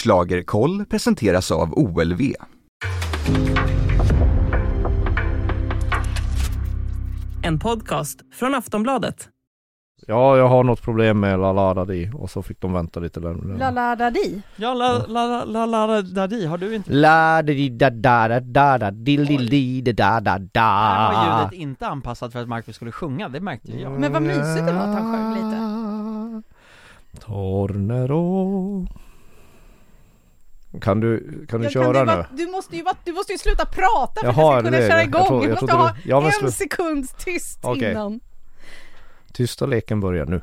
Schlagerkoll presenteras av OLV. En podcast från Aftonbladet. Ja, jag har något problem med La La Da Di och så fick de vänta lite längre. La la da di. Ja, la la la la la daddy, har du inte? La di da da da da da dill dill di da da da Här var ljudet inte anpassat för att Marcus skulle sjunga, det märkte jag Men vad mysigt det var att han sjöng lite. Tornero Kan du, kan du Jag köra du, nu? du, måste ju, du måste ju sluta prata för Jaha, att jag ska det kunna är köra det. igång. Jag tror- du jag måste ha det- ja, men en slu- sekunds tyst Okej. innan. Tysta leken börjar nu.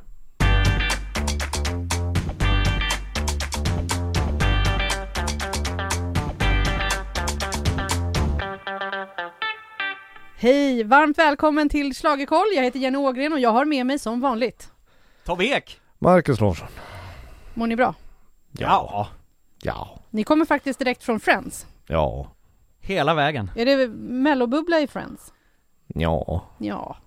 Hej, varmt välkommen till Schlagerkoll. Jag heter Jenny Ågren och jag har med mig som vanligt. Tobbe Ek! Marcus Larsson. Mår ni bra? Ja, Ja. Ni kommer faktiskt direkt från Friends. Ja. hela vägen Är det mellobubbla i Friends? Ja. Ja.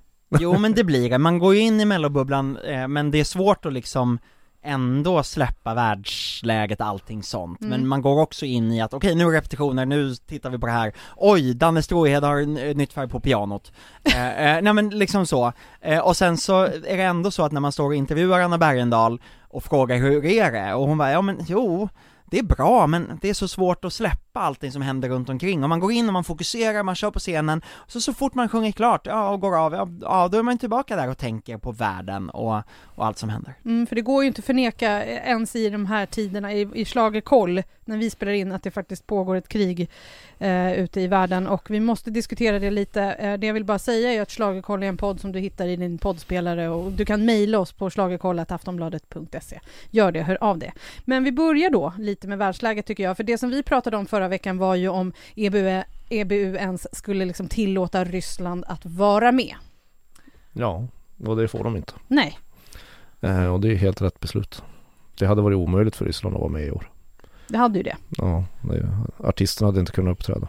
Jo men det blir det, man går ju in i mellobubblan, eh, men det är svårt att liksom ändå släppa världsläget, allting sånt. Mm. Men man går också in i att okej nu är repetitioner, nu tittar vi på det här. Oj, Danne Stråhed har en, eh, nytt färg på pianot. eh, eh, nej men liksom så. Eh, och sen så är det ändå så att när man står och intervjuar Anna Bergendahl och frågar hur är det? Och hon bara, ja men jo, det är bra men det är så svårt att släppa allting som händer runt omkring och man går in och man fokuserar, man kör på scenen, så så fort man sjunger klart, ja och går av, ja, då är man tillbaka där och tänker på världen och, och allt som händer. Mm, för det går ju inte att förneka ens i de här tiderna i, i Schlagerkoll när vi spelar in att det faktiskt pågår ett krig eh, ute i världen och vi måste diskutera det lite. Eh, det jag vill bara säga är att Schlagerkoll är en podd som du hittar i din poddspelare och du kan mejla oss på schlagerkoll.aftonbladet.se. Gör det, hör av det. Men vi börjar då lite med världsläget tycker jag, för det som vi pratade om förra veckan var ju om EBU, EBU ens skulle liksom tillåta Ryssland att vara med. Ja. Och det får de inte. Nej, Eh, och det är helt rätt beslut. Det hade varit omöjligt för Ryssland att vara med i år. Det hade ju det. Ja. Det, artisterna hade inte kunnat uppträda.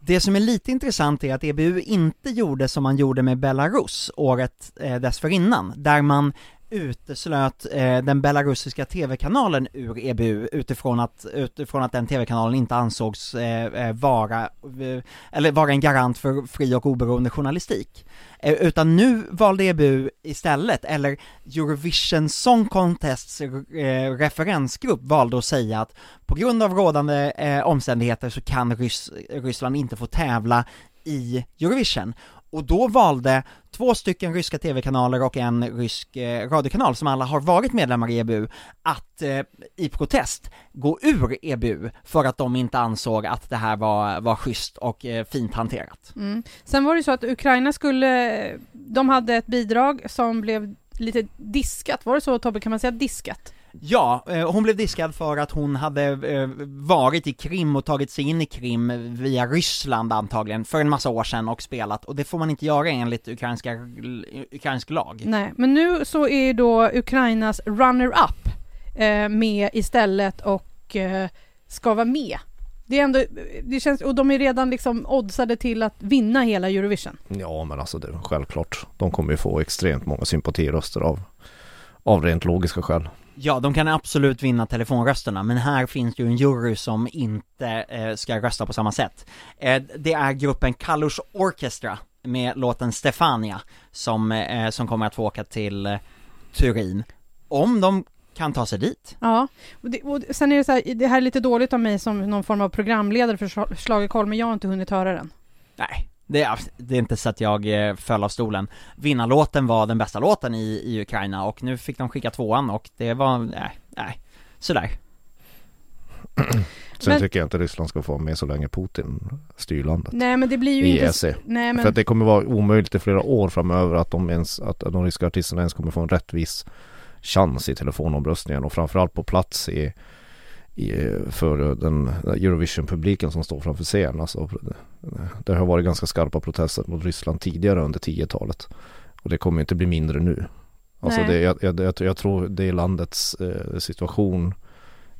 Det som är lite intressant är att EBU inte gjorde som man gjorde med Belarus året eh, dessförinnan, där man uteslöt eh, den belarusiska tv-kanalen ur EBU utifrån att, utifrån att den tv-kanalen inte ansågs eh, eh, vara, eh, eller vara en garant för fri och oberoende journalistik. Eh, utan nu valde EBU istället, eller Eurovision Song Contests eh, referensgrupp valde att säga att på grund av rådande eh, omständigheter så kan Rys- Ryssland inte få tävla i Eurovision. Och då valde två stycken ryska tv-kanaler och en rysk eh, radiokanal som alla har varit medlemmar i EBU att eh, i protest gå ur EBU för att de inte ansåg att det här var, var schysst och eh, fint hanterat. Mm. Sen var det så att Ukraina skulle, de hade ett bidrag som blev lite diskat, var det så Tobbe, kan man säga diskat? Ja, eh, hon blev diskad för att hon hade eh, varit i Krim och tagit sig in i Krim via Ryssland antagligen, för en massa år sedan och spelat, och det får man inte göra enligt ukrainska, ukrainsk lag. Nej, men nu så är ju då Ukrainas runner-up eh, med istället och eh, ska vara med. Det är ändå, det känns, och de är redan liksom oddsade till att vinna hela Eurovision. Ja men alltså det är självklart. De kommer ju få extremt många sympatiröster av, av rent logiska skäl. Ja, de kan absolut vinna telefonrösterna, men här finns ju en jury som inte eh, ska rösta på samma sätt. Eh, det är gruppen Kalush Orchestra med låten Stefania som, eh, som kommer att få åka till eh, Turin. Om de kan ta sig dit. Ja, och, det, och sen är det så här, det här är lite dåligt av mig som någon form av programledare för Schla- Schlagerkoll, men jag har inte hunnit höra den. Nej, det är, det är inte så att jag eh, föll av stolen. Vinnarlåten var den bästa låten i, i Ukraina och nu fick de skicka tvåan och det var, nej, nej, sådär. Sen Men- tycker jag inte Ryssland ska få med så länge Putin styr landet. Nej, men det blir ju inte... ESC. Nej, För att men... det kommer vara omöjligt i flera år framöver att de, ens, att de ryska artisterna ens kommer få en rättvis chans i telefonomröstningen och framförallt på plats i, för den Eurovision-publiken som står framför scenen. Alltså, det har varit ganska skarpa protester mot Ryssland tidigare under 10-talet. Och det kommer inte bli mindre nu. Alltså det, jag, jag, jag, tror det är landets eh, situation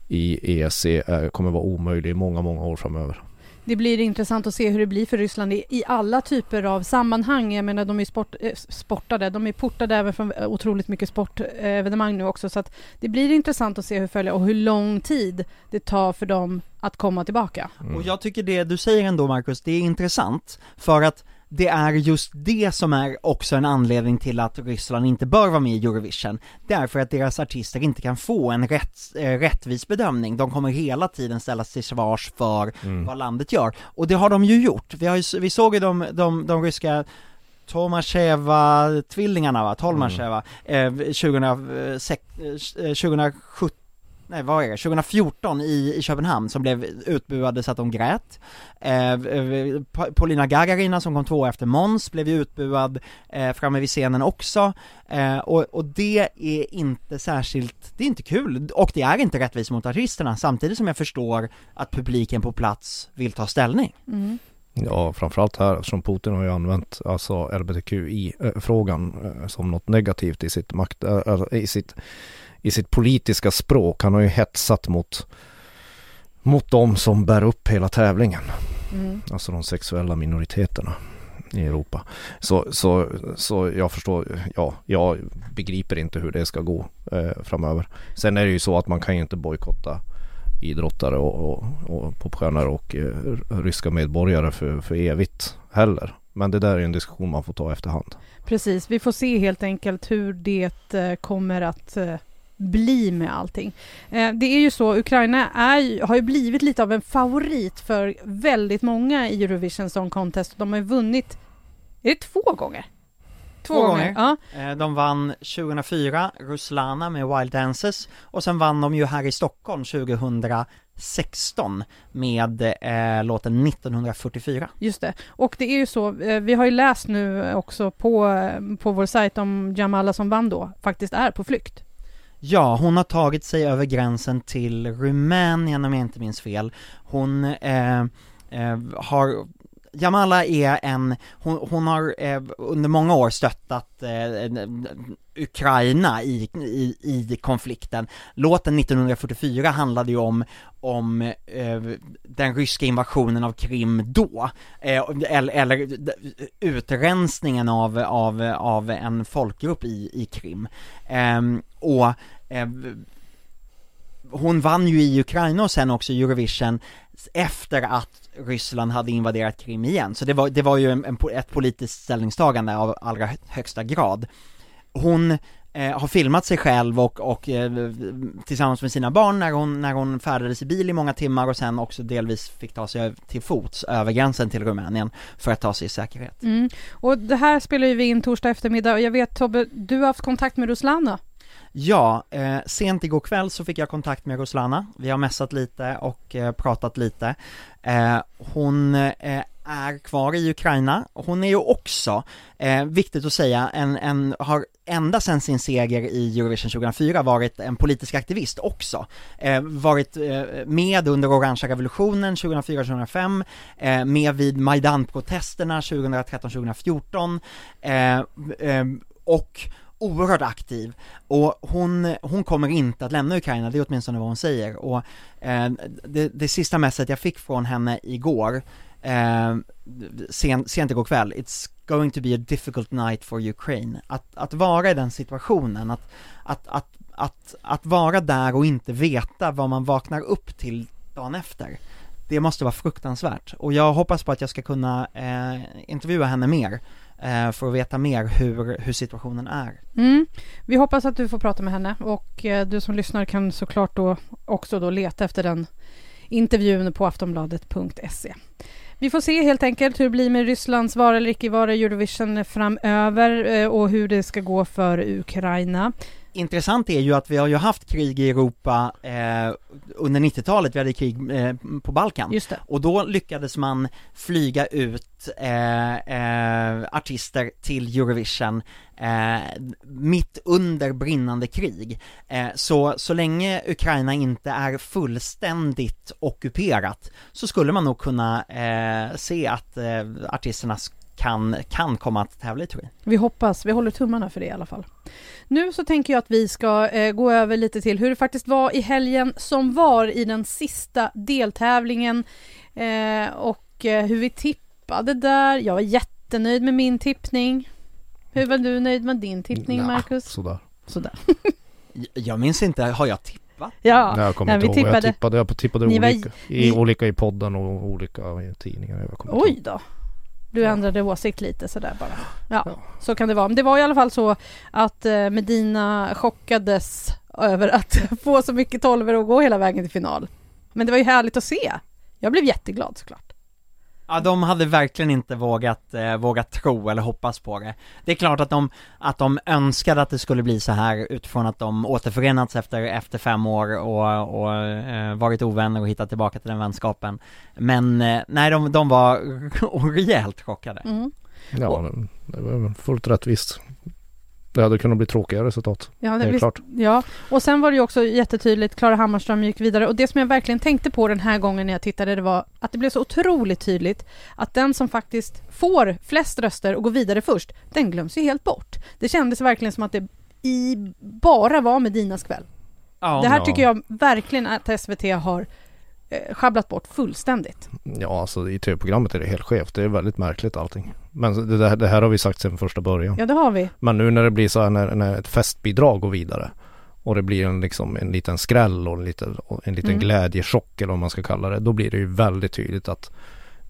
i ESC är, kommer vara omöjlig i många, många år framöver. Det blir intressant att se hur det blir för Ryssland i, i alla typer av sammanhang. Jag menar, de är sport, eh, sportade, de är portade även från otroligt mycket sportevenemang nu också. Så att det blir intressant att se hur följa och hur lång tid det tar för dem att komma tillbaka. Mm. Och jag tycker det du säger ändå Marcus, det är intressant, för att det är just det som är också en anledning till att Ryssland inte bör vara med i Eurovision. Det är för att deras artister inte kan få en rätt, eh, rättvis bedömning. De kommer hela tiden ställas till svars för Mm. vad landet gör. Och det har de ju gjort. Vi, har ju, vi såg ju de, de, de ryska Tomasheva-tvillingarna va, Tolmasheva, eh, 2006, eh, 2017 Nej vad är det, 2014 i, i Köpenhamn som blev utbuade så att de grät. Eh, eh, Paulina Gagarina som kom två efter Måns blev ju utbuad eh, framme vid scenen också. Eh, och, och det är inte särskilt, det är inte kul. Och det är inte rättvist mot artisterna samtidigt som jag förstår att publiken på plats vill ta ställning. Mm. Ja, framförallt här eftersom Putin har ju använt alltså LGBTQI-frågan eh, som något negativt i sitt makt, eh, eller i sitt, i sitt politiska språk. Han har ju hetsat mot, mot de som bär upp hela tävlingen, Mm. alltså de sexuella minoriteterna i Europa. Så, så, så jag förstår, ja, jag begriper inte hur det ska gå eh, framöver. Sen är det ju så att man kan ju inte bojkotta idrottare och, och, och popstjärnor och eh, ryska medborgare för, för evigt heller. Men det där är en diskussion man får ta efterhand. Precis, vi får se helt enkelt hur det eh, kommer att eh, bli med allting. Eh, det är ju så, Ukraina är, har ju blivit lite av en favorit för väldigt många i Eurovision Song Contest. De har ju vunnit, är det två gånger? Två gånger. Ja, Eh, De vann 2004, Ruslana med Wild Dances och sen vann de ju här i Stockholm 2016 med eh, låten 1944 just det. Och det är ju så, eh, vi har ju läst nu också på, eh, på vår sajt om Jamala som vann då, faktiskt är på flykt. Ja, hon har tagit sig över gränsen till Rumänien om jag inte minns fel. Hon eh, eh, har Jamala är en, hon, hon har eh, under många år stöttat eh, Ukraina i, i, i konflikten. Låten 1944 handlade ju om, om eh, den ryska invasionen av Krim då, eh, eller, eller utrensningen av, av, av en folkgrupp i, i Krim. Ehm, och eh, hon vann ju i Ukraina och sen också Eurovision efter att Ryssland hade invaderat Krim igen, så det var, det var ju en, en, ett politiskt ställningstagande av allra högsta grad. Hon eh, har filmat sig själv och, och eh, tillsammans med sina barn när hon, när hon färdades i bil i många timmar och sen också delvis fick ta sig till fots över gränsen till Rumänien för att ta sig i säkerhet. Mm. Och det här spelar ju vi in torsdag eftermiddag och jag vet Tobbe, du har haft kontakt med Ruslana. Ja, eh, sent igår kväll så fick jag kontakt med Roslana. vi har messat lite och eh, pratat lite. Eh, hon eh, är kvar i Ukraina, hon är ju också, eh, viktigt att säga, en, en, har ända sedan sin seger i Eurovision 2004 varit en politisk aktivist också. Eh, varit eh, med under orangea revolutionen 2004-2005, eh, med vid Majdan-protesterna 2013-2014, eh, eh, och oerhört aktiv och hon, hon kommer inte att lämna Ukraina, det är åtminstone vad hon säger och eh, det, det sista messet jag fick från henne igår, eh, sen, sent igår kväll, it's going to be a difficult night for Ukraine. Att, att vara i den situationen, att, att, att, att, att vara där och inte veta vad man vaknar upp till dagen efter, det måste vara fruktansvärt. Och jag hoppas på att jag ska kunna eh, intervjua henne mer Eh, för att veta mer hur, hur situationen är. Mm. Vi hoppas att du får prata med henne och eh, du som lyssnar kan såklart då också då leta efter den intervjun på aftonbladet.se. Vi får se helt enkelt hur det blir med Rysslands vara eller icke vara i Eurovision framöver eh, och hur det ska gå för Ukraina. Intressant är ju att vi har ju haft krig i Europa eh, under 90-talet, vi hade krig eh, på Balkan. Just det. Och då lyckades man flyga ut eh, eh, artister till Eurovision eh, mitt under brinnande krig. Eh, så, så länge Ukraina inte är fullständigt ockuperat så skulle man nog kunna se att artisterna kan, kan komma att tävla i Turin. Vi hoppas, vi håller tummarna för det i alla fall. Nu så tänker jag att vi ska eh, gå över lite till hur det faktiskt var i helgen som var i den sista deltävlingen eh, och eh, hur vi tippade där. Jag var jättenöjd med min tippning. Hur var du nöjd med din tippning, Nja, Marcus? Sådär. Sådär. Jag minns inte, har jag tippat? Ja, Nej, jag kommer nej, inte vi ihåg. Jag tippade. tippade, jag tippade Ni var- olika. I, olika i podden och olika i tidningar. Jag Oj ihåg. då. Du Ja. ändrade åsikt lite sådär bara. Ja, Ja. så kan det vara. Men det var i alla fall så att eh, Medina chockades över att få så mycket tolvor och gå hela vägen till final. Men det var ju härligt att se. Jag blev jätteglad såklart. Ja, de hade verkligen inte vågat, eh, vågat tro eller hoppas på det. Det är klart att de, att de önskade att det skulle bli så här utifrån att de återförenats efter, efter fem år och, och eh, varit ovänner och hittat tillbaka till den vänskapen. Men eh, nej, de, de var rejält chockade. Mm. Ja, det- det var fullt rättvist. Det hade kunnat bli tråkiga resultat. Ja, Det är blir- klart. Ja, och sen var det ju också jättetydligt, Klara Hammarström gick vidare och det som jag verkligen tänkte på den här gången när jag tittade det var att det blev så otroligt tydligt att den som faktiskt får flest röster och går vidare först, den glöms ju helt bort. Det kändes verkligen som att det i bara var Medinas kväll. Ja, det här Ja. tycker jag verkligen att SVT har eh, sjabblat bort fullständigt. Ja, alltså i tv-programmet är det helt skevt. Det är väldigt märkligt allting. Men det, där, det här har vi sagt sedan första början. Ja, det har vi. Men nu när det blir så här när, när ett festbidrag går vidare och det blir en, liksom, en liten skräll och en liten, en liten Mm. glädjechock eller vad man ska kalla det. Då blir det ju väldigt tydligt att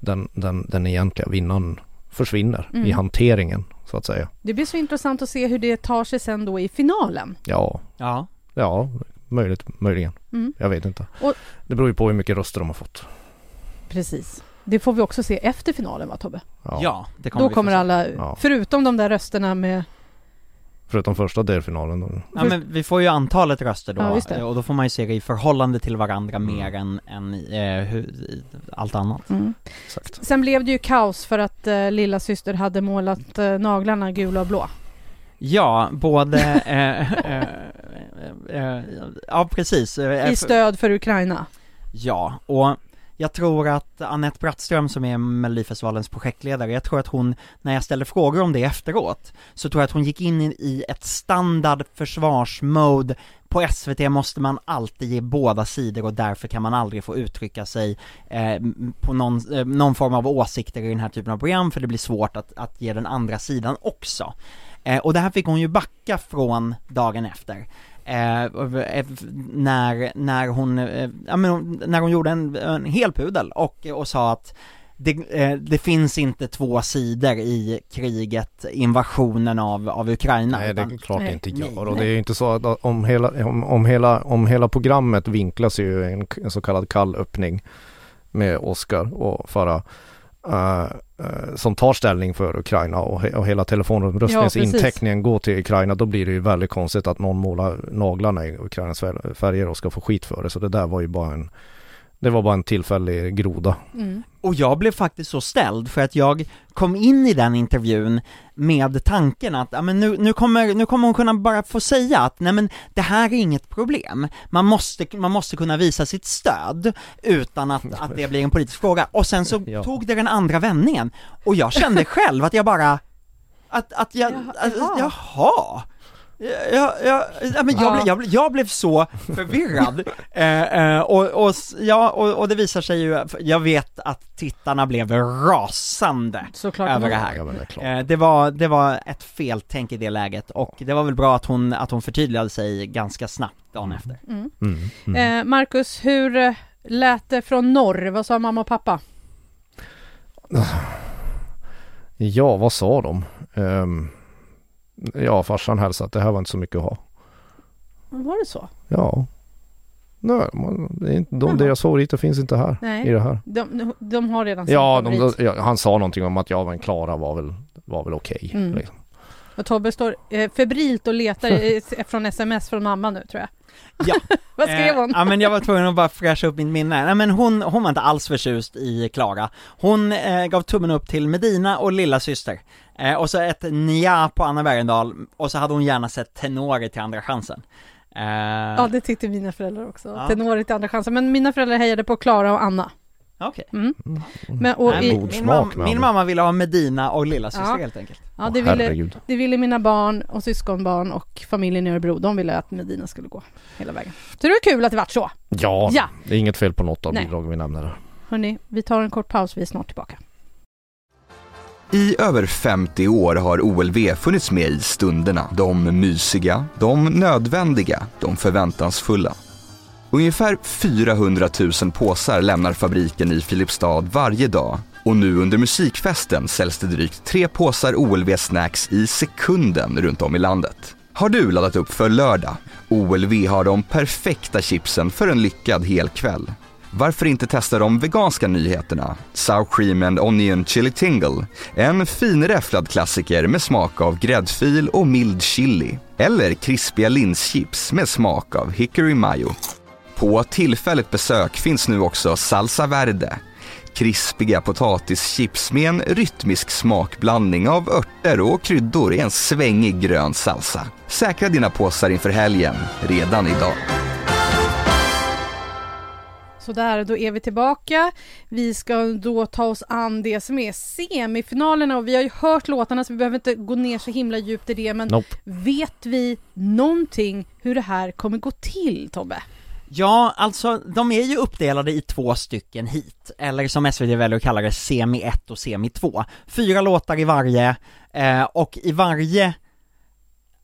den, den, den egentliga vinnaren försvinner Mm. i hanteringen så att säga. Det blir så intressant att se hur det tar sig sen då i finalen. Ja, Ja. ja möjligt, möjligen. Mm. Jag vet inte. Och- Det beror ju på hur mycket röster de har fått. Precis. Det får vi också se efter finalen va Tobbe? Ja, det kommer Då vi kommer alla, Ja. förutom de där rösterna med Förutom första delfinalen då. Ja men vi får ju antalet röster då, Ja, just det. och då får man ju se det i förhållande till varandra Mm. mer än, än eh, hur, i allt annat. Mm. Sen blev det ju kaos för att eh, lilla syster hade målat eh, naglarna gula och blå. Ja, både, eh, eh, eh, ja precis. I stöd för Ukraina. Ja, och jag tror att Annette Brattström som är Melodifestivalens projektledare, jag tror att hon, när jag ställde frågor om det efteråt, så tror jag att hon gick in i- ett standard försvarsmode på SVT måste man alltid ge båda sidor och därför kan man aldrig få uttrycka sig eh, på någon, eh, någon form av åsikter i den här typen av program för det blir svårt att, att ge den andra sidan också. Eh, och det här fick hon ju backa från dagen efter. Eh, eh, när, när hon, eh, ja, men när hon gjorde en, en hel pudel och, och sa att det, eh, det finns inte två sidor i kriget, invasionen av, av Ukraina. Nej det är klart det Nej. inte Nej, gör och det är ju inte så att om hela, om, om hela, om hela programmet vinklas ju en, en så kallad kall öppning med Oscar och Farah eh, eh, som tar ställning för Ukraina och, he, och hela Ja, telefonröstningens precis. intäckningen går till Ukraina då blir det ju väldigt konstigt att någon målar naglarna i Ukrainas fär- färger och ska få skit för det så det där var ju bara en det var bara en tillfällig groda. Mm. Och jag blev faktiskt så ställd för att jag kom in i den intervjun med tanken att, ja men nu, nu kommer, nu kommer hon kunna bara få säga att, nej men det här är inget problem. Man måste, man måste kunna visa sitt stöd utan att, att det blir en politisk fråga. Och sen så Ja. tog det den andra vändningen. Och jag kände själv att jag bara, att, att jag, Jaha. att, jaha. Jag, jag, ja, men jag, Ja. blev, jag, blev, jag blev så förvirrad, eh, eh, och, och, ja, och, och det visar sig ju, jag vet att tittarna blev rasande Såklart. över det Ja, här. det. Eh, det, var, det var ett feltänk i det läget och det var väl bra att hon, att hon förtydligade sig ganska snabbt dagen efter. Mm. Mm, mm. Eh, Marcus, hur eh, lät det från norr? Vad sa mamma och pappa? Ja, vad sa de? Ehm, ja, farsan hälsade att det här var inte så mycket att ha. Var det så? Ja. Nej, man, det är inte, de, Jaha. deras favoriter finns inte här i Nej, det här. de, de har redan sin Ja, de, favorit. de, ja, han sa någonting om att ja men Klara var väl, var väl okej. Mm. liksom. Och Tobbe står eh, febrilt och letar eh, från sms från mamma nu tror jag. Ja. Vad skrev hon? Eh, ja men jag var tvungen att bara fräscha upp mitt minne. Nej men hon, hon var inte alls förtjust i Klara. Hon eh, gav tummen upp till Medina och lilla syster. Eh, och så ett nja på Anna Bergendahl, och så hade hon gärna sett tenor till andra chansen. Eh, Ja, det tyckte mina föräldrar också. Ja. Tenoret i andra chansen. Men mina föräldrar hejade på Klara och Anna. Okej. Mm. Men, och Nej, i, min, mam, min mamma ville ha Medina och lillasyster Ja. helt enkelt. ja, det, ville, det ville mina barn och syskonbarn och familjen i Örebro. De ville att Medina skulle gå hela vägen. Så det var kul att det vart så. Ja, Ja. det är inget fel på något av bidragen vi nämner. Hörni, vi tar en kort paus. Vi är snart tillbaka. I över 50 år har OLV funnits med i stunderna. De mysiga, de nödvändiga, de förväntansfulla. Ungefär 400 000 påsar lämnar fabriken i Filipstad varje dag och nu under musikfesten säljs det drygt tre påsar OLV Snacks i sekunden runt om i landet. Har du laddat upp för lördag? OLV har de perfekta chipsen för en lyckad helkväll. Varför inte testa de veganska nyheterna? Sour Cream and Onion Chili Tingle. En finräfflad klassiker med smak av gräddfil och mild chili. Eller krispiga linschips med smak av hickory mayo. På tillfälligt besök finns nu också Salsa Verde. Krispiga potatischips med en rytmisk smakblandning av örter och kryddor i en svängig grön salsa. Säkra dina påsar inför helgen, redan idag. Sådär, då är vi tillbaka. Vi ska då ta oss an det som är semifinalerna och vi har ju hört låtarna så vi behöver inte gå ner så himla djupt i det men Nope. vet vi någonting hur det här kommer gå till Tobbe? Ja, alltså de är ju uppdelade i två stycken hit, eller som SVT väljer att kalla det, semi 1 och semi 2. Fyra låtar i varje, eh, och i varje,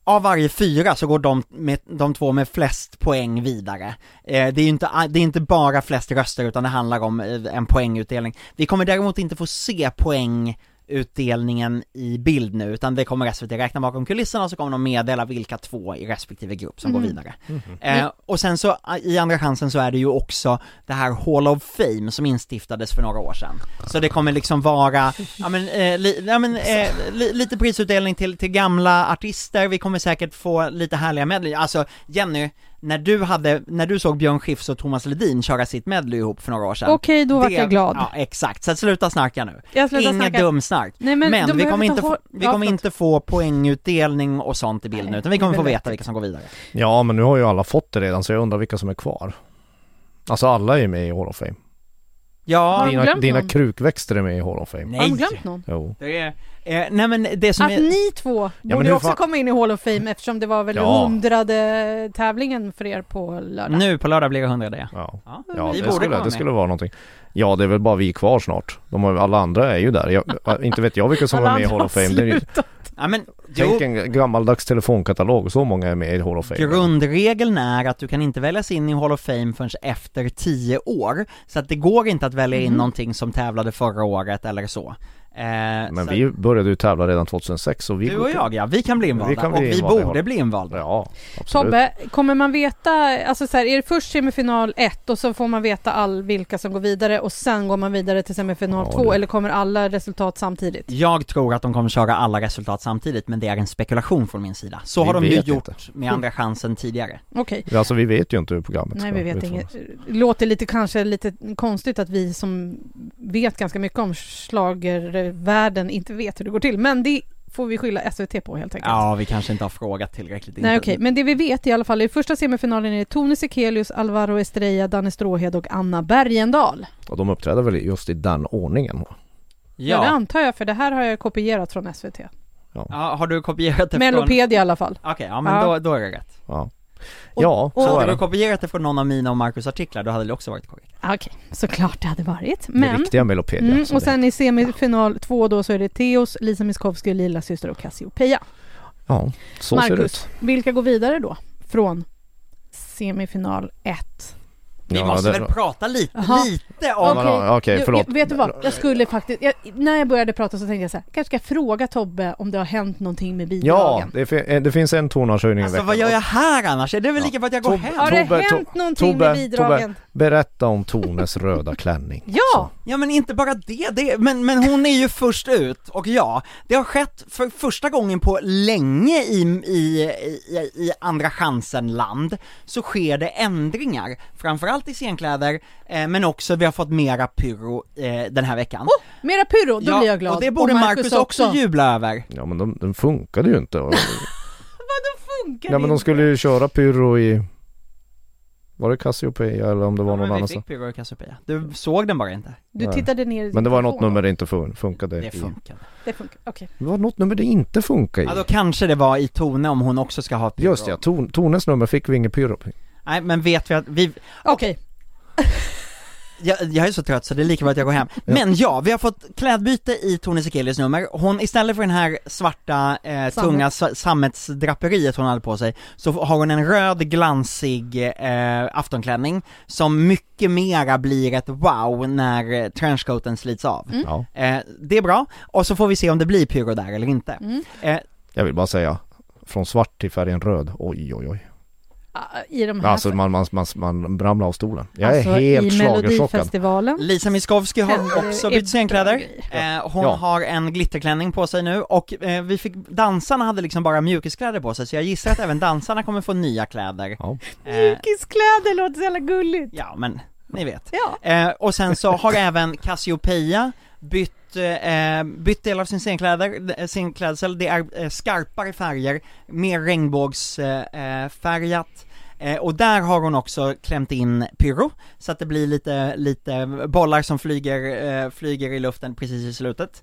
av varje fyra så går de, med, de två med flest poäng vidare. Eh, det är ju inte, det är inte bara flest röster utan det handlar om eh, en poängutdelning. Vi kommer däremot inte få se poäng poängutdelningen i bild nu, utan det kommer SVT räkna bakom kulisserna och så kommer de meddela vilka två i respektive grupp som Mhm. går vidare. Eh, och sen så i andra chansen så är det ju också det här Hall of Fame som instiftades för några år sedan. Så det kommer liksom vara, ja men, eh, li, ja, men eh, li, lite prisutdelning till, till gamla artister, vi kommer säkert få lite härliga medley. Alltså Jenny, när du hade, när du såg Björn Skifs och Thomas Ledin köra sitt medley ihop för några år sedan. Okej, då vart det- jag glad. Ja exakt, så sluta snacka nu. Jag Inget snacka. dumsnack. Nej, men Men, vi kommer, inte få, vi Ja, kommer inte få poängutdelning och sånt i bild nu, utan vi kommer få veta vilka som går vidare. Ja, men nu har ju alla fått det redan så jag undrar vilka som är kvar. Alltså alla är ju med i Hall of Fame. Ja, Har Dina, glömt dina någon? krukväxter är med i Hall of Fame. nej. Har de glömt någon? Jo. Det är, eh, nej men det som Att är... ni två men borde också fan- komma in i Hall of Fame eftersom det var väl Ja. hundrade tävlingen för er på lördag. Nu på lördag blir det 100 det. Ja, Ja, ja vi det, borde skulle, komma det skulle vara någonting. Ja, det är väl bara vi kvar snart. De har, alla andra är ju där. Jag, inte vet jag vilka som är med i Hall of Fame. Ja men, jo, tänk en gammaldags telefonkatalog. Så många är med i Hall of Fame. grundregeln är att du kan inte väljas in i Hall of Fame förrän efter 10 år. Så att det går inte att välja in Mhm. någonting som tävlade förra året eller så. Eh, Men så vi började ju tävla redan 2006 så vi Du och jag ja, vi kan bli invalda Vi kan bli och vi invalda i borde bli invalda. Ja, absolut. Tobbe, kommer man veta, alltså så här, är det först semifinal 1 och så får man veta all vilka som går vidare och sen går man vidare till semifinal Ja, 2 det- eller kommer alla resultat samtidigt? Jag tror att de kommer köra alla resultat samtidigt, men det är en spekulation från min sida. Så Vi har de ju vet gjort inte. med Andra chansen tidigare. Okej. Alltså vi vet ju inte hur programmet Nej, ska vi vet inget. Låter lite kanske lite konstigt att vi som vet ganska mycket om schlagervärlden inte vet hur det går till, men det får vi skylla SVT på helt enkelt. Ja, vi kanske inte har frågat tillräckligt. Nej okej, men det vi vet i alla fall i första semifinalen är det Tone Sekelius, Alvaro Estrella, Danne Stråhed och Anna Bergendahl. Och de uppträder väl just i den ordningen? Ja. det Ja. antar jag för det här har jag kopierat från SVT. ja, har du kopierat det från... Mellopedia i alla fall. Okej, ja men Ja. Då, då är det rätt. Ja, Och- ja och- så Hade är du det. kopierat det från någon av mina och Marcus artiklar, då hade det också varit korrekt. Ah, Okej, såklart det hade varit. Det Men, riktiga Melopedia. mm, så och det- sen i semifinal två då så är det Theos, Lisa Miskovsky, Lilla syster och Cassiopeia. Ja, så ser det Marcus, ut. vilka går vidare då? Från semifinal 1? Vi Ja, måste det- väl prata lite, Jaha. lite om... Ja, ja, Okej, Jo, förlåt. jag- Vet du vad? Jag skulle faktiskt, jag, när jag började prata så tänkte jag så här, kanske ska jag fråga Tobbe om det har hänt någonting med Ja, bidragen. det, fi- eh, det finns en tonartshöjning i Alltså veckan. vad gör jag här annars? Är det väl Ja. lika bra att jag går Tobbe- hem? Har det Tobbe, hänt någonting Tobbe, med bidragen? Berätta om Tones röda klänning. Ja! Ja men inte bara det, det men, men hon är ju först ut, och ja, det har skett för första gången på länge i, i, i, i Andra chansen-land, så sker det ändringar, framförallt i scenkläder, eh, men också vi har fått mera pyro eh, den här veckan. Oh, mera pyro, då blir jag glad. och det borde Marcus också jubla över. Ja men de, den funkade ju inte. Vadå funkar ja men de skulle ju köra pyro i Var det Cassiopeia eller om det var Ja, någon men vi annan? fick och Cassiopeia. Du såg den bara inte. Du Nej. tittade ner i Men det var något nummer det inte fun- funkade Det i. funkar. Det funkar, okej. Det var något nummer det inte funkade i. Ja då kanske det var i Tone om hon också ska ha Pyro. Just ja, Ton, Tones nummer fick vi inget pyro. Nej men vet vi att vi, Okej, jag, jag är så trött så det är lika bra att jag går hem. Men ja, vi har fått klädbyte i Tone Sekelius nummer. Hon, istället för den här svarta, eh, tunga sa- sammetsdraperiet hon hade på sig, så har hon en röd glansig eh, aftonklänning som mycket mera blir ett wow när eh, trenchcoaten slits av. Mm. Ja. Eh, det är bra, och så får vi se om det blir pyro där eller inte. Mm. Eh, Jag vill bara säga, från svart till färgen röd, oj oj oj. Ah, i de här... Alltså man, man, man, man ramlar av stolen. Jag alltså, är helt schlagerchockad. Lisa Miskovsky har också bytt scenkläder. Eh, hon Ja. har en glitterklänning på sig nu och eh, vi fick, dansarna hade liksom bara mjukiskläder på sig så jag gissar att även dansarna kommer få nya kläder. Ja. Eh, Mjukiskläder låter så jävla gulligt. ja men, ni vet. Ja. Eh, och sen så har även Cassiopeia bytt, eh, bytt del av sin scenkläder, eh, sin klädsel, det är eh, skarpare färger, mer regnbågsfärgat eh, och där har hon också klämt in pyro, så att det blir lite, lite bollar som flyger, eh, flyger i luften precis i slutet.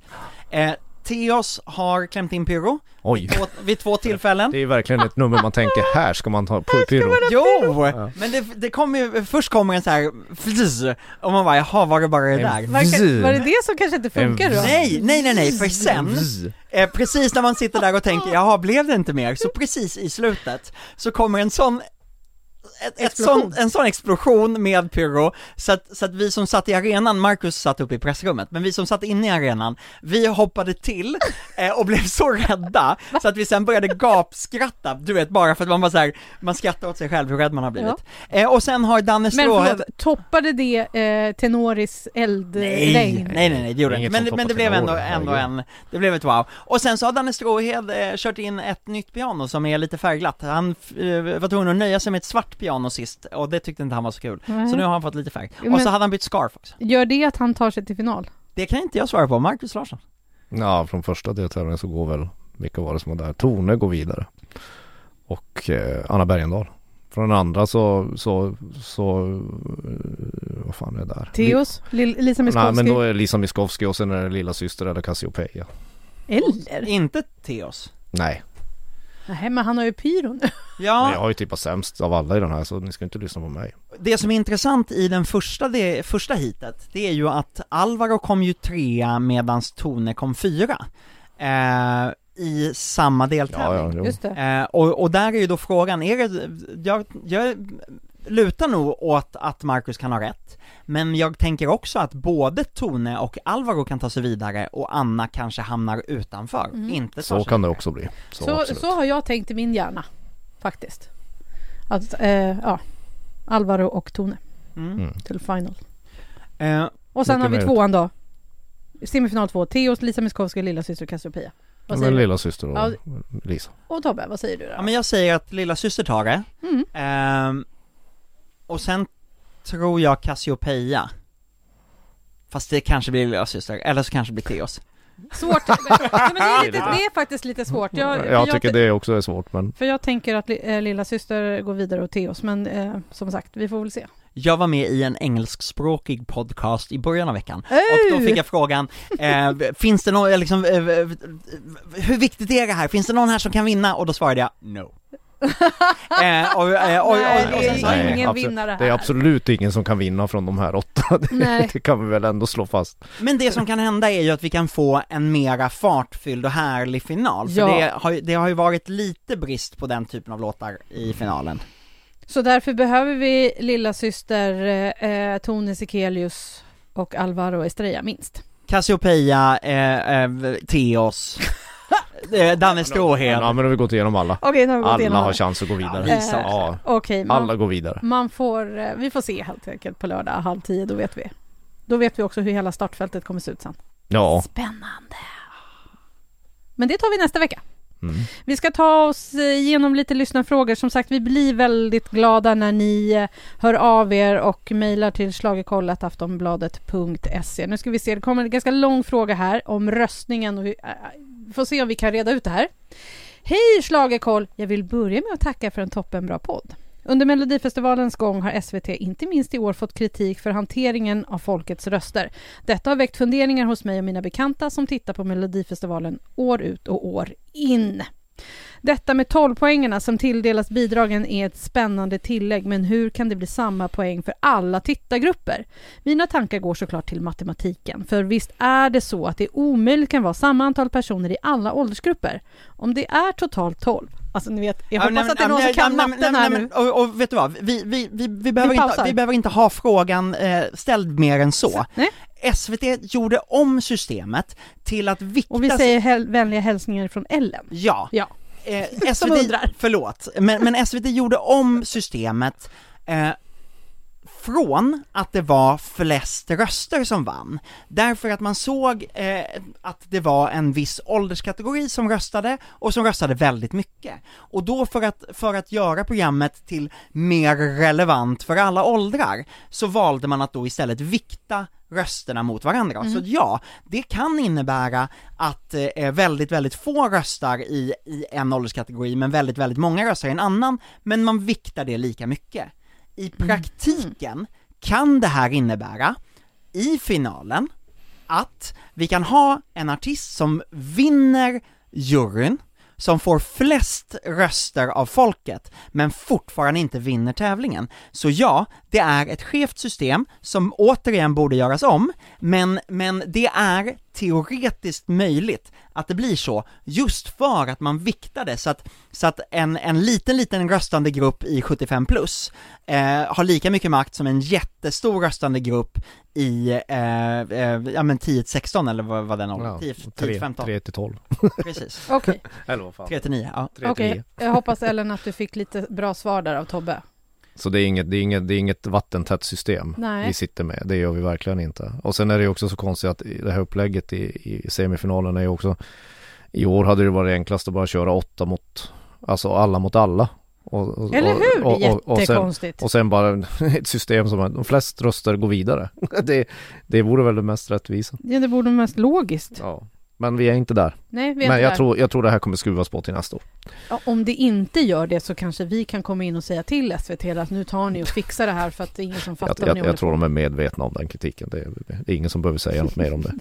Eh, Theos har klämt in pyro, Oj. två, vid två tillfällen. Det är verkligen ett nummer man tänker, här ska man ta pu- pyro. Jo! Ja. Men det, det kommer ju, först kommer en så här fzz, och man bara jaha var det bara det där? Verkar, var det det som kanske inte funkar då? Nej, nej, nej, nej, för sen, eh, precis när man sitter där och tänker jaha, blev det inte mer? Så precis i slutet så kommer en sån ett, ett Explosion. sån, en sån explosion med pyro, så att, så att vi som satt i arenan, Marcus satt uppe i pressrummet, men vi som satt inne i arenan, vi hoppade till eh, och blev så rädda, så att vi sen började gapskratta, du vet bara för att man var så här, man skrattar åt sig själv hur rädd man har blivit. Eh, och sen har Danne Men Stråhed förlåt, toppade det eh, Tenoris eldregn? Nej, nej, nej, nej, det gjorde det inte. Men, men det blev ändå, ändå en, det blev ett wow. Och sen så har Danne Stråhed eh, kört in ett nytt piano som är lite färgglatt. Han eh, var tvungen att nöja sig med ett svart piano sist, och det tyckte inte han var så kul. Nej. Så nu har han fått lite färg. Jo, Och så men- hade han bytt scarf också. Gör det att han tar sig till final? Det kan inte jag svara på, Marcus Larsson. Ja, från första deltävlingen så går väl, vilka var det som var där? Tone går vidare. Och eh, Anna Bergendahl. Från den andra så, så, så, eh, vad fan är det där? Theos? Lil- Lisa Nej Miskovsky? men då är det Lisa Miskovsky och sen är det lilla syster eller Cassiopeia. Eller? Inte Theos. Nej, Nej, men han har ju pyro nu. men Ja, jag har ju tippat sämst av alla i den här så ni ska inte lyssna på mig. det som är intressant i den första, det, första hitet, det är ju att Alvaro kom ju trea medans Tone kom fyra. Eh, I samma deltävling. Ja, ja, jo. Just det. Eh, och, och där är ju då frågan, är det, jag, jag lutar nog åt att Marcus kan ha rätt, men jag tänker också att både Tone och Alvaro kan ta sig vidare och Anna kanske hamnar utanför, Mm. inte Så kan det också bli. Så, Så, så har jag tänkt i min hjärna, faktiskt. Att, eh, ja, Alvaro och Tone Mm. Mm. till final. Eh, Och sen har vi möjligt. tvåan då. Semifinal två, Theos, Lisa Miskovsky, lilla syster Cassiopeia. Vad säger Men lilla syster och Ja. Lisa. Och Tobbe, vad säger du då? ja men jag säger att lilla syster tar det, Mm. Ehm, och sen tror jag Cassiopeia Fast det kanske blir lilla syster eller så kanske det blir Theos Svårt. ja, men det, är lite, det är faktiskt lite svårt. Jag, Jag tycker det också är svårt men För jag tänker att li, eh, lilla syster går vidare och Theos, men eh, som sagt, vi får väl se. Jag var med i en engelskspråkig podcast i början av veckan Hey! Och då fick jag frågan, eh, finns det någon, eh, liksom, eh, eh, hur viktigt är det här? Finns det någon här som kan vinna? Och då svarade jag no eh, och, eh, och, Nej, och, och sen så, Nej. ingen absolut. vinnare här. Det är absolut ingen som kan vinna från de här åtta. Det, Nej. det kan vi väl ändå slå fast. Men det som kan hända är ju att vi kan få en mera fartfylld och härlig final, för Ja. det, har, ju- det har ju varit lite brist på den typen av låtar i finalen Så därför behöver vi lilla syster eh, Tone Sekelius och Alvaro Estrella minst. Cassiopeia, eh, eh, Theos, eh, Danne Stråhed Ja men nu har vi gått igenom alla. Okej, nu har vi gått Alla igenom har alla. chans att gå vidare. Ja, Lisa Ja, Okej, man, alla går vidare. man får, eh, vi får se helt enkelt på lördag halv tio, då vet vi. Då vet vi också hur hela startfältet kommer se ut sen. Ja. Spännande! Men det tar vi nästa vecka. Mm. Vi ska ta oss eh, igenom lite lyssnarfrågor. Som sagt, vi blir väldigt glada när ni eh, hör av er och mejlar till schlagerkollataftonbladet.se. Nu ska vi se, det kommer en ganska lång fråga här om röstningen och vi eh, får se om vi kan reda ut det här. Hej Schlagerkoll! Jag vill börja med att tacka för en toppenbra podd. Under Melodifestivalens gång har SVT inte minst i år fått kritik för hanteringen av folkets röster. Detta har väckt funderingar hos mig och mina bekanta som tittar på Melodifestivalen år ut och år in. Detta med 12-poängarna som tilldelas bidragen är ett spännande tillägg, men hur kan det bli samma poäng för alla tittargrupper? Mina tankar går såklart till matematiken, för visst är det så att det omöjligt kan vara samma antal personer i alla åldersgrupper? Om det är totalt 12, alltså ni vet, jag hoppas att det är någon som kan matten här nu. Och, och vet du vad, vi, vi, vi, vi, behöver, inte, pausar. vi behöver inte ha frågan eh, ställd mer än så. Nej. SVT gjorde om systemet till att vikta... Och vi säger häl- vänliga hälsningar från Ellen. Ja, Ja. eh, Som SVT, undrar. förlåt, men, men SVT gjorde om systemet eh, från att det var flest röster som vann, därför att man såg eh, att det var en viss ålderskategori som röstade och som röstade väldigt mycket. Och då för att, för att göra programmet till mer relevant för alla åldrar, så valde man att då istället vikta rösterna mot varandra. Så ja, det kan innebära att eh, väldigt, väldigt få röstar i, i en ålderskategori, men väldigt, väldigt många röstar i en annan, men man viktar det lika mycket. I praktiken kan det här innebära, i finalen, att vi kan ha en artist som vinner juryn, som får flest röster av folket, men fortfarande inte vinner tävlingen. Så ja, det är ett skevt system som återigen borde göras om, men, men det är teoretiskt möjligt att det blir så, just för att man viktade så att, så att en, en liten, liten röstande grupp i 75 plus eh, har lika mycket makt som en jättestor röstande grupp i, eh, eh, ja men 10-16 eller vad var den åldern? 10-15? 3 till 12. Precis. Okej, Eller vad fan. 3 till 9, ja. 3 okej. till 9. Jag hoppas Ellen att du fick lite bra svar där av Tobbe. Så det är inget, det är inget, det är inget vattentätt system Nej. vi sitter med. Det gör vi verkligen inte. Och sen är det också så konstigt att det här upplägget i, i semifinalen är ju också I år hade det varit enklast att bara köra åtta mot Alltså alla mot alla. Och, och, Eller hur? och, och, sen, Jättekonstigt. och sen bara ett system som de flest röster går vidare. Det, det vore väl det mest rättvisa. Ja, det borde vara mest logiskt. Ja. Men vi är inte där. Nej, vi är Men inte jag där. tror, jag tror det här kommer skruvas på till nästa år. Ja, om det inte gör det så kanske vi kan komma in och säga till SVT att nu tar ni och fixar det här för att det är ingen som Jag, fattar jag, jag håller tror de är medvetna om den kritiken. Det är, det är ingen som behöver säga något mer om det.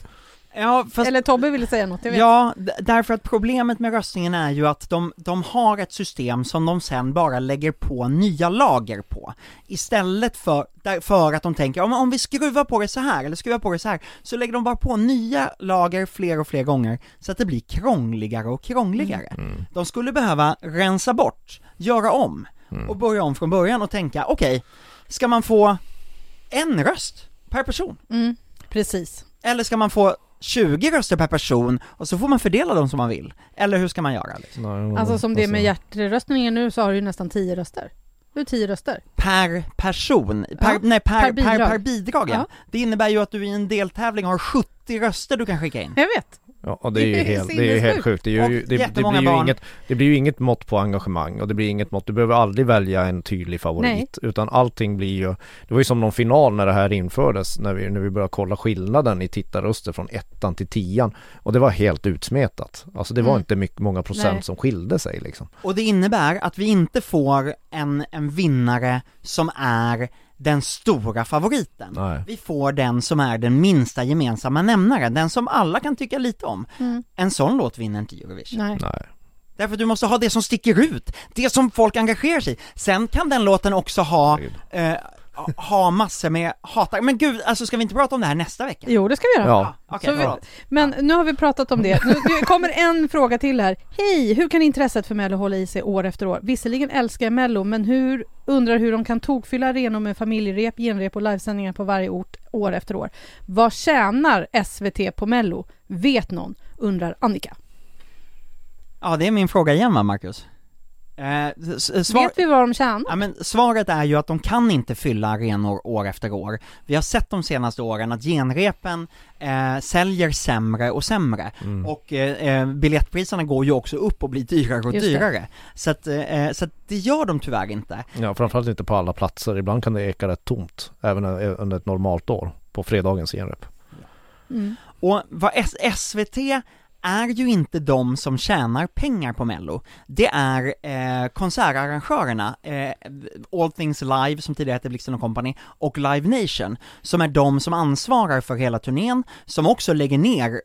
Ja, fast Eller Tobbe ville säga något, jag vet. Ja, därför att problemet med röstningen är ju att de, de har ett system som de sen bara lägger på nya lager på. Istället för, där, för att de tänker, om, om vi skruvar på det så här eller skruvar på det så här, så lägger de bara på nya lager fler och fler gånger, så att det blir krångligare och krångligare. Mm. De skulle behöva rensa bort, göra om, Mm. och börja om från början och tänka, okej, ska man få en röst per person? Mm, precis. Eller ska man få 20 röster per person och så får man fördela dem som man vill? Eller hur ska man göra? Liksom? Nej, Alltså som det är med hjärtröstningen nu så har du ju nästan 10 röster. Du har 10 röster. Per person, per, Ja, nej per, per per, bidrag. per, bidrag ja. Ja. Det innebär ju att du i en deltävling har 70 röster du kan skicka in. Jag vet. Ja, och det är ju helt, det är ju helt sjukt. Det, är ju, det, det, blir ju inget, det blir ju inget mått på engagemang och det blir inget mått, du behöver aldrig välja en tydlig favorit utan allting blir ju Det var ju som någon final när det här infördes när vi, när vi började kolla skillnaden i tittarröster från ettan till tian och det var helt utsmetat. Alltså det var Mm. inte mycket, många procent Nej. som skilde sig liksom. Och det innebär att vi inte får en, en vinnare som är den stora favoriten. Nej. Vi får den som är den minsta gemensamma nämnaren, den som alla kan tycka lite om. Mm. En sån låt vinner inte Eurovision. Nej. Nej. Därför du måste ha det som sticker ut, det som folk engagerar sig i. Sen kan den låten också ha, eh, ha massor med hatare, men gud, alltså ska vi inte prata om det här nästa vecka? Jo, det ska vi göra. Ja. Okej, Så vi-. Men nu har vi pratat om det. Nu det kommer en fråga till här. Hej! Hur kan intresset för Mello hålla i sig år efter år? Visserligen älskar jag Mello, men hur undrar hur de kan tokfylla arenor med familjerep, genrep och livesändningar på varje ort år efter år. Vad tjänar SVT på Mello? Vet någon? Undrar Annika. Ja, det är min fråga igen va, Marcus? Eh, s- svar... Vet vi vad de tjänar? Ja men svaret är ju att de kan inte fylla arenor år efter år. Vi har sett de senaste åren att genrepen eh, säljer sämre och sämre. Mm. Och eh, eh, biljettpriserna går ju också upp och blir dyrare och Just det. dyrare. Så att, eh, så att det gör de tyvärr inte. Ja, framförallt inte på alla platser. Ibland kan det eka rätt tomt även eh, under ett normalt år på fredagens genrep. Mm. Och vad S- SVT är ju inte de som tjänar pengar på mello. Det är eh, konsertarrangörerna, eh, All Things Live som tidigare hette Blixten Company, och Live Nation, som är de som ansvarar för hela turnén, som också lägger ner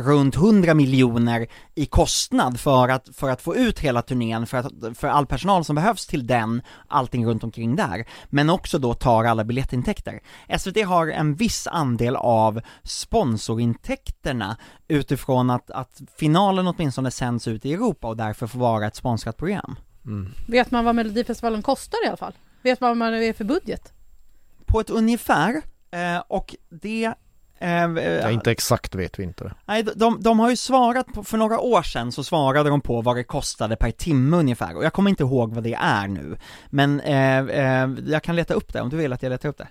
runt 100 miljoner i kostnad för att, för att få ut hela turnén, för, att, för all personal som behövs till den, allting runt omkring där, men också då tar alla biljettintäkter. SVT har en viss andel av sponsorintäkterna utifrån att, att finalen åtminstone sänds ut i Europa och därför får vara ett sponsrat program. Vet man vad Melodifestivalen kostar i alla fall? Vet man vad det är för budget? På ett ungefär, eh, och det eh, Ja, inte exakt vet vi inte. Nej, de, de har ju svarat på, för några år sedan så svarade de på vad det kostade per timme ungefär, och jag kommer inte ihåg vad det är nu, men eh, eh, jag kan leta upp det om du vill att jag letar upp det.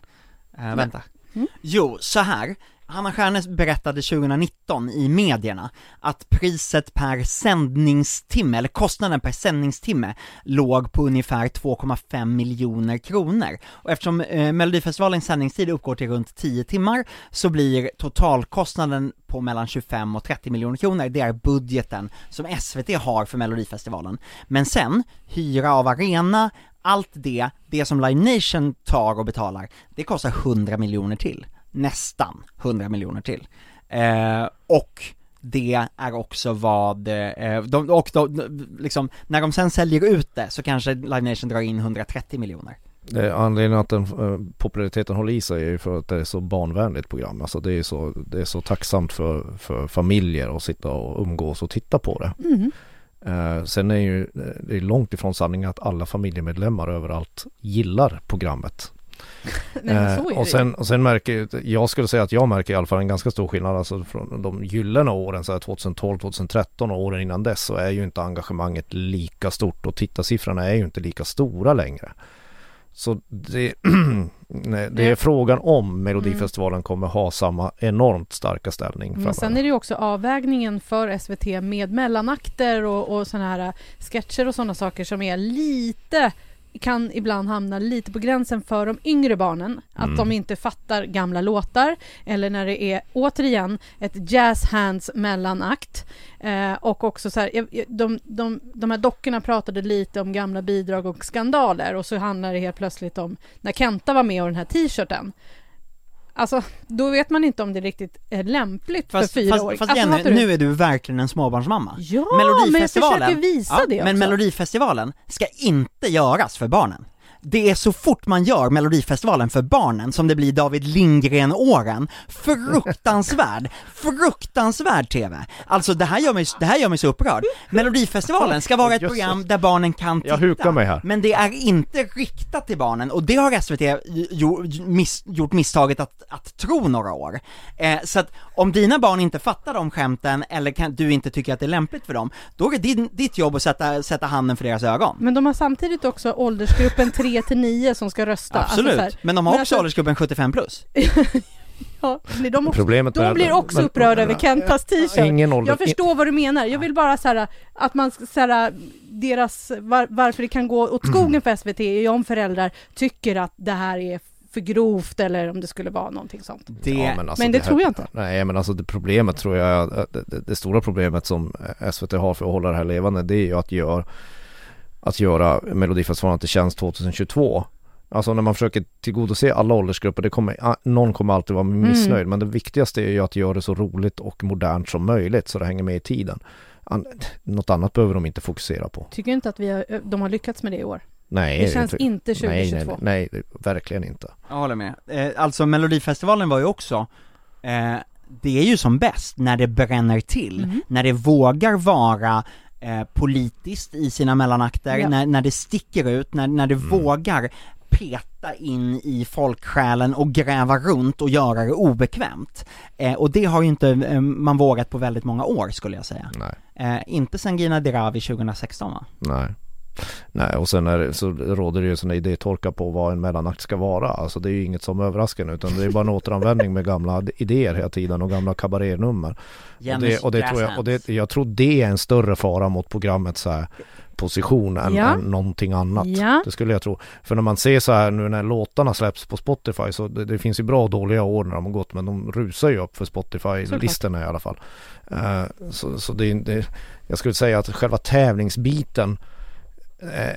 Eh, vänta. Mm. Jo, så här. Hanna Stjärnes berättade 2019 i medierna att priset per sändningstimme, eller kostnaden per sändningstimme, låg på ungefär 2,5 miljoner kronor. Och eftersom eh, Melodifestivalens sändningstid uppgår till runt 10 timmar, så blir totalkostnaden på mellan 25 och 30 miljoner kronor, det är budgeten som SVT har för Melodifestivalen. Men sen, hyra av arena, allt det, det som Live Nation tar och betalar, det kostar 100 miljoner till. Nästan 100 miljoner till. Eh, och det är också vad, eh, de, och de, liksom, när de sen säljer ut det så kanske Live Nation drar in 130 miljoner. Anledningen att den eh, populariteten håller i sig är ju för att det är så barnvänligt program. Alltså det är så, det är så tacksamt för, för familjer att sitta och umgås och titta på det. Mm. Eh, sen är ju eh, det är långt ifrån sanningen att alla familjemedlemmar överallt gillar programmet. Nej, Eh, och, sen, och sen märker jag skulle säga att jag märker i alla fall en ganska stor skillnad alltså från de gyllene åren så här 2012, 2013 och åren innan dess så är ju inte engagemanget lika stort och tittarsiffrorna är ju inte lika stora längre. Så det, nej, det är frågan om Melodifestivalen kommer ha samma enormt starka ställning Men sen är det ju också avvägningen för SVT med mellanakter och, och sådana här sketcher och sådana saker som är lite kan ibland hamna lite på gränsen för de yngre barnen. Att Mm. de inte fattar gamla låtar eller när det är återigen ett jazz hands mellanakt. Eh, och också så här, de, de, de här dockorna pratade lite om gamla bidrag och skandaler och så handlar det helt plötsligt om när Kenta var med och den här t-shirten. Alltså, då vet man inte om det riktigt är lämpligt Fast, för fyraåringar. fast, fast alltså, Jenny, nu är du verkligen en småbarnsmamma. Ja, men jag försöker visa Ja, det också. Men Melodifestivalen ska inte göras för barnen. Det är så fort man gör Melodifestivalen för barnen som det blir David Lindgren-åren. Fruktansvärd, fruktansvärd TV. Alltså det här gör mig, det här gör mig så upprörd. Melodifestivalen ska vara ett program där barnen kan titta. Jag hukar mig här. Men det är inte riktat till barnen, och det har SVT miss, gjort misstaget att, att tro några år. Eh, så att om dina barn inte fattar de skämten, eller kan, du inte tycker att det är lämpligt för dem, då är det din, ditt jobb att sätta, sätta handen för deras ögon. Men de har samtidigt också åldersgruppen 3 till 9 som ska rösta. Alltså Absolut, så här, men de har men också alltså- åldersgruppen 75 plus. ja, blir de också, Problemet de blir också men- upprörda över Kentas t-shirt. Jag förstår vad du menar. Jag vill bara så här, att man så här, deras, var, varför det kan gå åt skogen för SVT är ju om föräldrar tycker att det här är för grovt eller om det skulle vara någonting sånt. Det, Ja, alltså men det här- tror jag inte. Nej men alltså det problemet tror jag, det, det, det stora problemet som SVT har för att hålla det här levande det är ju att göra att göra Melodifestivalen till tjänst 2022. Alltså när man försöker tillgodose alla åldersgrupper, det kommer, någon kommer alltid vara missnöjd Mm. men det viktigaste är ju att göra det så roligt och modernt som möjligt så det hänger med i tiden. An- Något annat behöver de inte fokusera på. Tycker inte att vi har, de har lyckats med det i år. Nej, Det känns inte nej, 2022. nej, nej, nej, verkligen inte. jag håller med. Eh, alltså Melodifestivalen var ju också, eh, det är ju som bäst när det bränner till, Mhm. när det vågar vara eh, politiskt i sina mellanakter, Ja. när, när det sticker ut, när, när det Mm. vågar peta in i folksjälen och gräva runt och göra det obekvämt. Eh, och det har ju inte eh, man vågat på väldigt många år skulle jag säga. Nej. Eh, inte sen Gina Dirawi 2016 va? Nej. Nej, och sen är det, så råder det ju sån idétorka på vad en mellanakt ska vara. Alltså det är ju inget som överraskar nu, utan det är bara en återanvändning med gamla idéer hela tiden och gamla kabarénummer. Och det, och det tror jag, och det, jag tror det är en större fara mot programmet så här position än, Ja. än någonting annat. Ja. Det skulle jag tro. För när man ser så här nu när låtarna släpps på Spotify så det, det finns ju bra och dåliga år när de har gått men de rusar ju upp för Spotify-listorna i alla fall. Eh, så så det, det, jag skulle säga att själva tävlingsbiten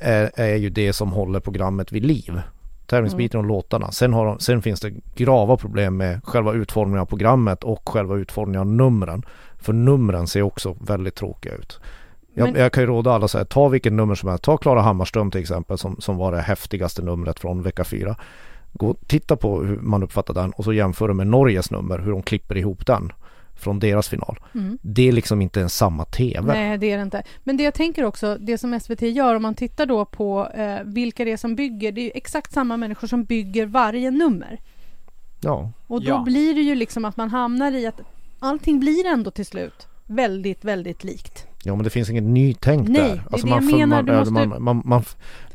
är, är ju det som håller programmet vid liv. Tävlingsbiten och låtarna. Sen, har de, sen finns det grava problem med själva utformningen av programmet och själva utformningen av numren. För numren ser också väldigt tråkiga ut. Jag, Men- jag kan ju råda alla så här, ta vilket nummer som helst. Ta Klara Hammarström till exempel som, som var det häftigaste numret från vecka fyra. Gå titta på hur man uppfattar den och så jämför det med Norges nummer, hur de klipper ihop den från deras final. Mm. Det är liksom inte en samma TV. Nej, det är det inte. Men det jag tänker också, det som SVT gör om man tittar då på eh, vilka det är som bygger, det är ju exakt samma människor som bygger varje nummer. Ja, Och då Ja. blir det ju liksom att man hamnar i att allting blir ändå till slut väldigt, väldigt likt. ja men det finns inget nytänk Nej, där. det är Alltså det man, jag menar, man, måste- man, man, man,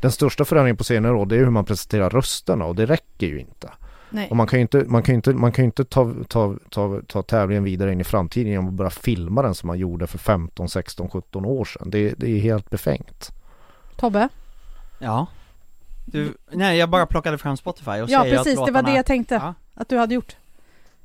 den största förändringen på senare år det är hur man presenterar rösterna och det räcker ju inte. Nej. Och man kan ju inte, man kan ju inte, man kan ju inte ta, ta, ta, ta tävlingen vidare in i framtiden genom att börja filma den som man gjorde för 15, 16, 17 år sedan. Det, det är helt befängt. Tobbe? Ja du, nej jag bara plockade fram Spotify och Ja, säger precis, att det var låtarna, det jag tänkte Ja. att du hade gjort.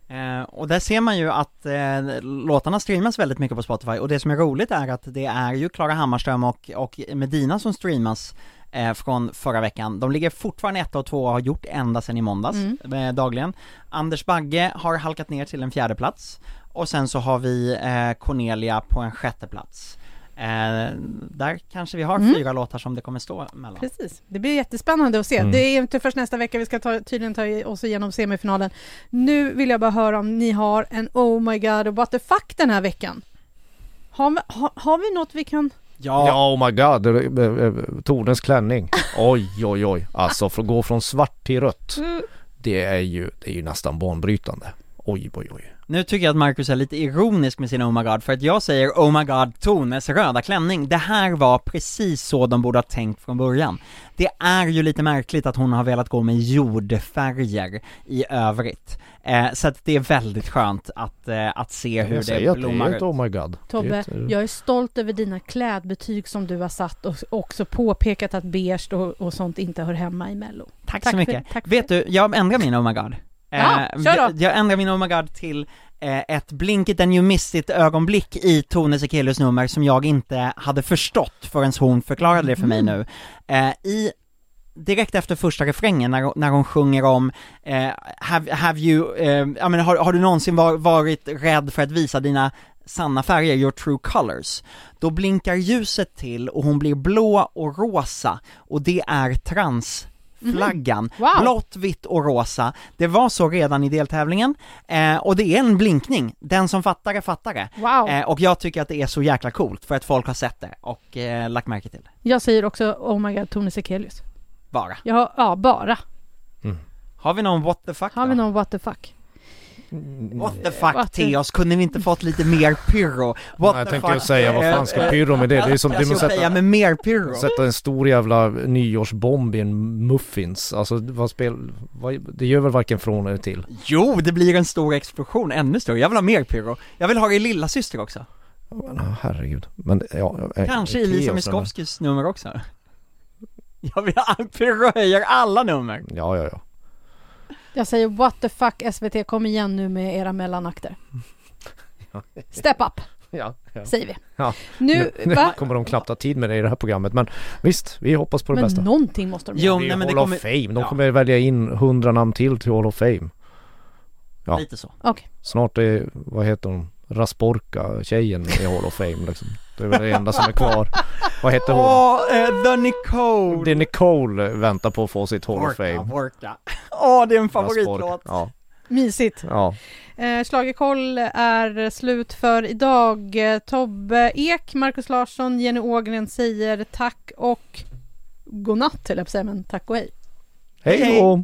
Eh, och där ser man ju att eh, låtarna streamas väldigt mycket på Spotify och det som är roligt är att det är ju Klara Hammarström och, och Medina som streamas eh, från förra veckan. De ligger fortfarande etta och två och har gjort ända sedan i måndags, Mm. eh, dagligen. Anders Bagge har halkat ner till en fjärde plats och sen så har vi eh, Cornelia på en sjätte plats. Eh, där kanske vi har Mm. fyra låtar som det kommer stå mellan. Precis. Det blir jättespännande att se. Mm. Det är inte först nästa vecka vi ska ta, tydligen ta oss igenom semifinalen. Nu vill jag bara höra om ni har en Oh my god och what the fuck den här veckan. Har, har, har vi något vi kan... Ja, Ja, oh my god. Tornens klänning. Oj, oj, oj. Alltså för att gå från svart till rött. Det är ju, det är ju nästan banbrytande. Oj, oj, oj. Nu tycker jag att Marcus är lite ironisk med sin Oh My God, för att jag säger Oh My God Tones röda klänning. Det här var precis så de borde ha tänkt från början. Det är ju lite märkligt att hon har velat gå med jordfärger i övrigt. Eh, så att det är väldigt skönt att, eh, att se hur det blommar ut. oh my god. Tobbe, ett, jag är stolt över dina klädbetyg som du har satt och också påpekat att beige och, och sånt inte hör hemma i Mello. Tack, Tack så för- mycket. tack för Vet du, jag ändrar min Oh My God. Ja, Eh, kör då. jag, jag ändrar min Oh My God till eh, ett blink it and you missed it ögonblick i Tone Sekelius nummer som jag inte hade förstått förrän hon förklarade det för mig Mm. nu. Eh, I direkt efter första refrängen när, när hon sjunger om eh, have, have you, eh, menar, har, har du någonsin var, varit rädd för att visa dina sanna färger, your true colors, då blinkar ljuset till och hon blir blå och rosa och det är transflaggan. Wow. Blått, vitt och rosa. Det var så redan i deltävlingen, eh, och det är en blinkning. Den som fattar det, fattar det. Wow! Eh, och jag tycker att det är så jäkla coolt för att folk har sett det och eh, lagt märke till det. Jag säger också Oh my god, Tone Sekelius. Bara. Jag har, ja, bara. Har vi någon what the fuck Har då? vi någon what the fuck? What the fuck What the- Theos, kunde vi inte fått lite mer pyro? What Jag the tänkte fuck, ju säga, vad fan ska pyro med det? Det är som, det är sätta, med mer pyro. sätta en stor jävla nyårsbomb i en muffins. Alltså vad spel, vad, det gör väl varken från eller till. Jo, det blir en stor explosion, ännu större. Jag vill ha mer pyro. Jag vill ha det i lilla syster också. Men, oh, herregud. Men ja, Kanske i Lisa som- Miskovskis nummer också. Jag vill ha pyro höjer alla nummer. Ja, ja, ja. Jag säger what the fuck SVT, kom igen nu med era mellanakter. Step up, ja, ja. säger vi. Ja. Nu, Nu va? kommer de knappt ha tid med det i det här programmet. Men visst, vi hoppas på det Men bästa. någonting måste de Jo, göra. det är nej, men det Hall kommer- of Fame. De Ja. kommer välja in 100 namn till till Hall of Fame. Ja. Lite så. Okej. Snart är, vad heter hon, Rasporka tjejen i Hall of Fame liksom. Det är väl det enda som är kvar. Vad heter hon? Åh, eh, The Nicole! Det är Nicole väntar på att få sitt Hall of Fame. worka. Åh, det är en favoritlåt. Ja, Mysigt. ja. Eh, Schlagerkoll är slut för idag. Tobbe Ek, Markus Larsson, Jenny Ågren säger tack och godnatt höll jag på att säga, men tack och hej. Hej Hej. då!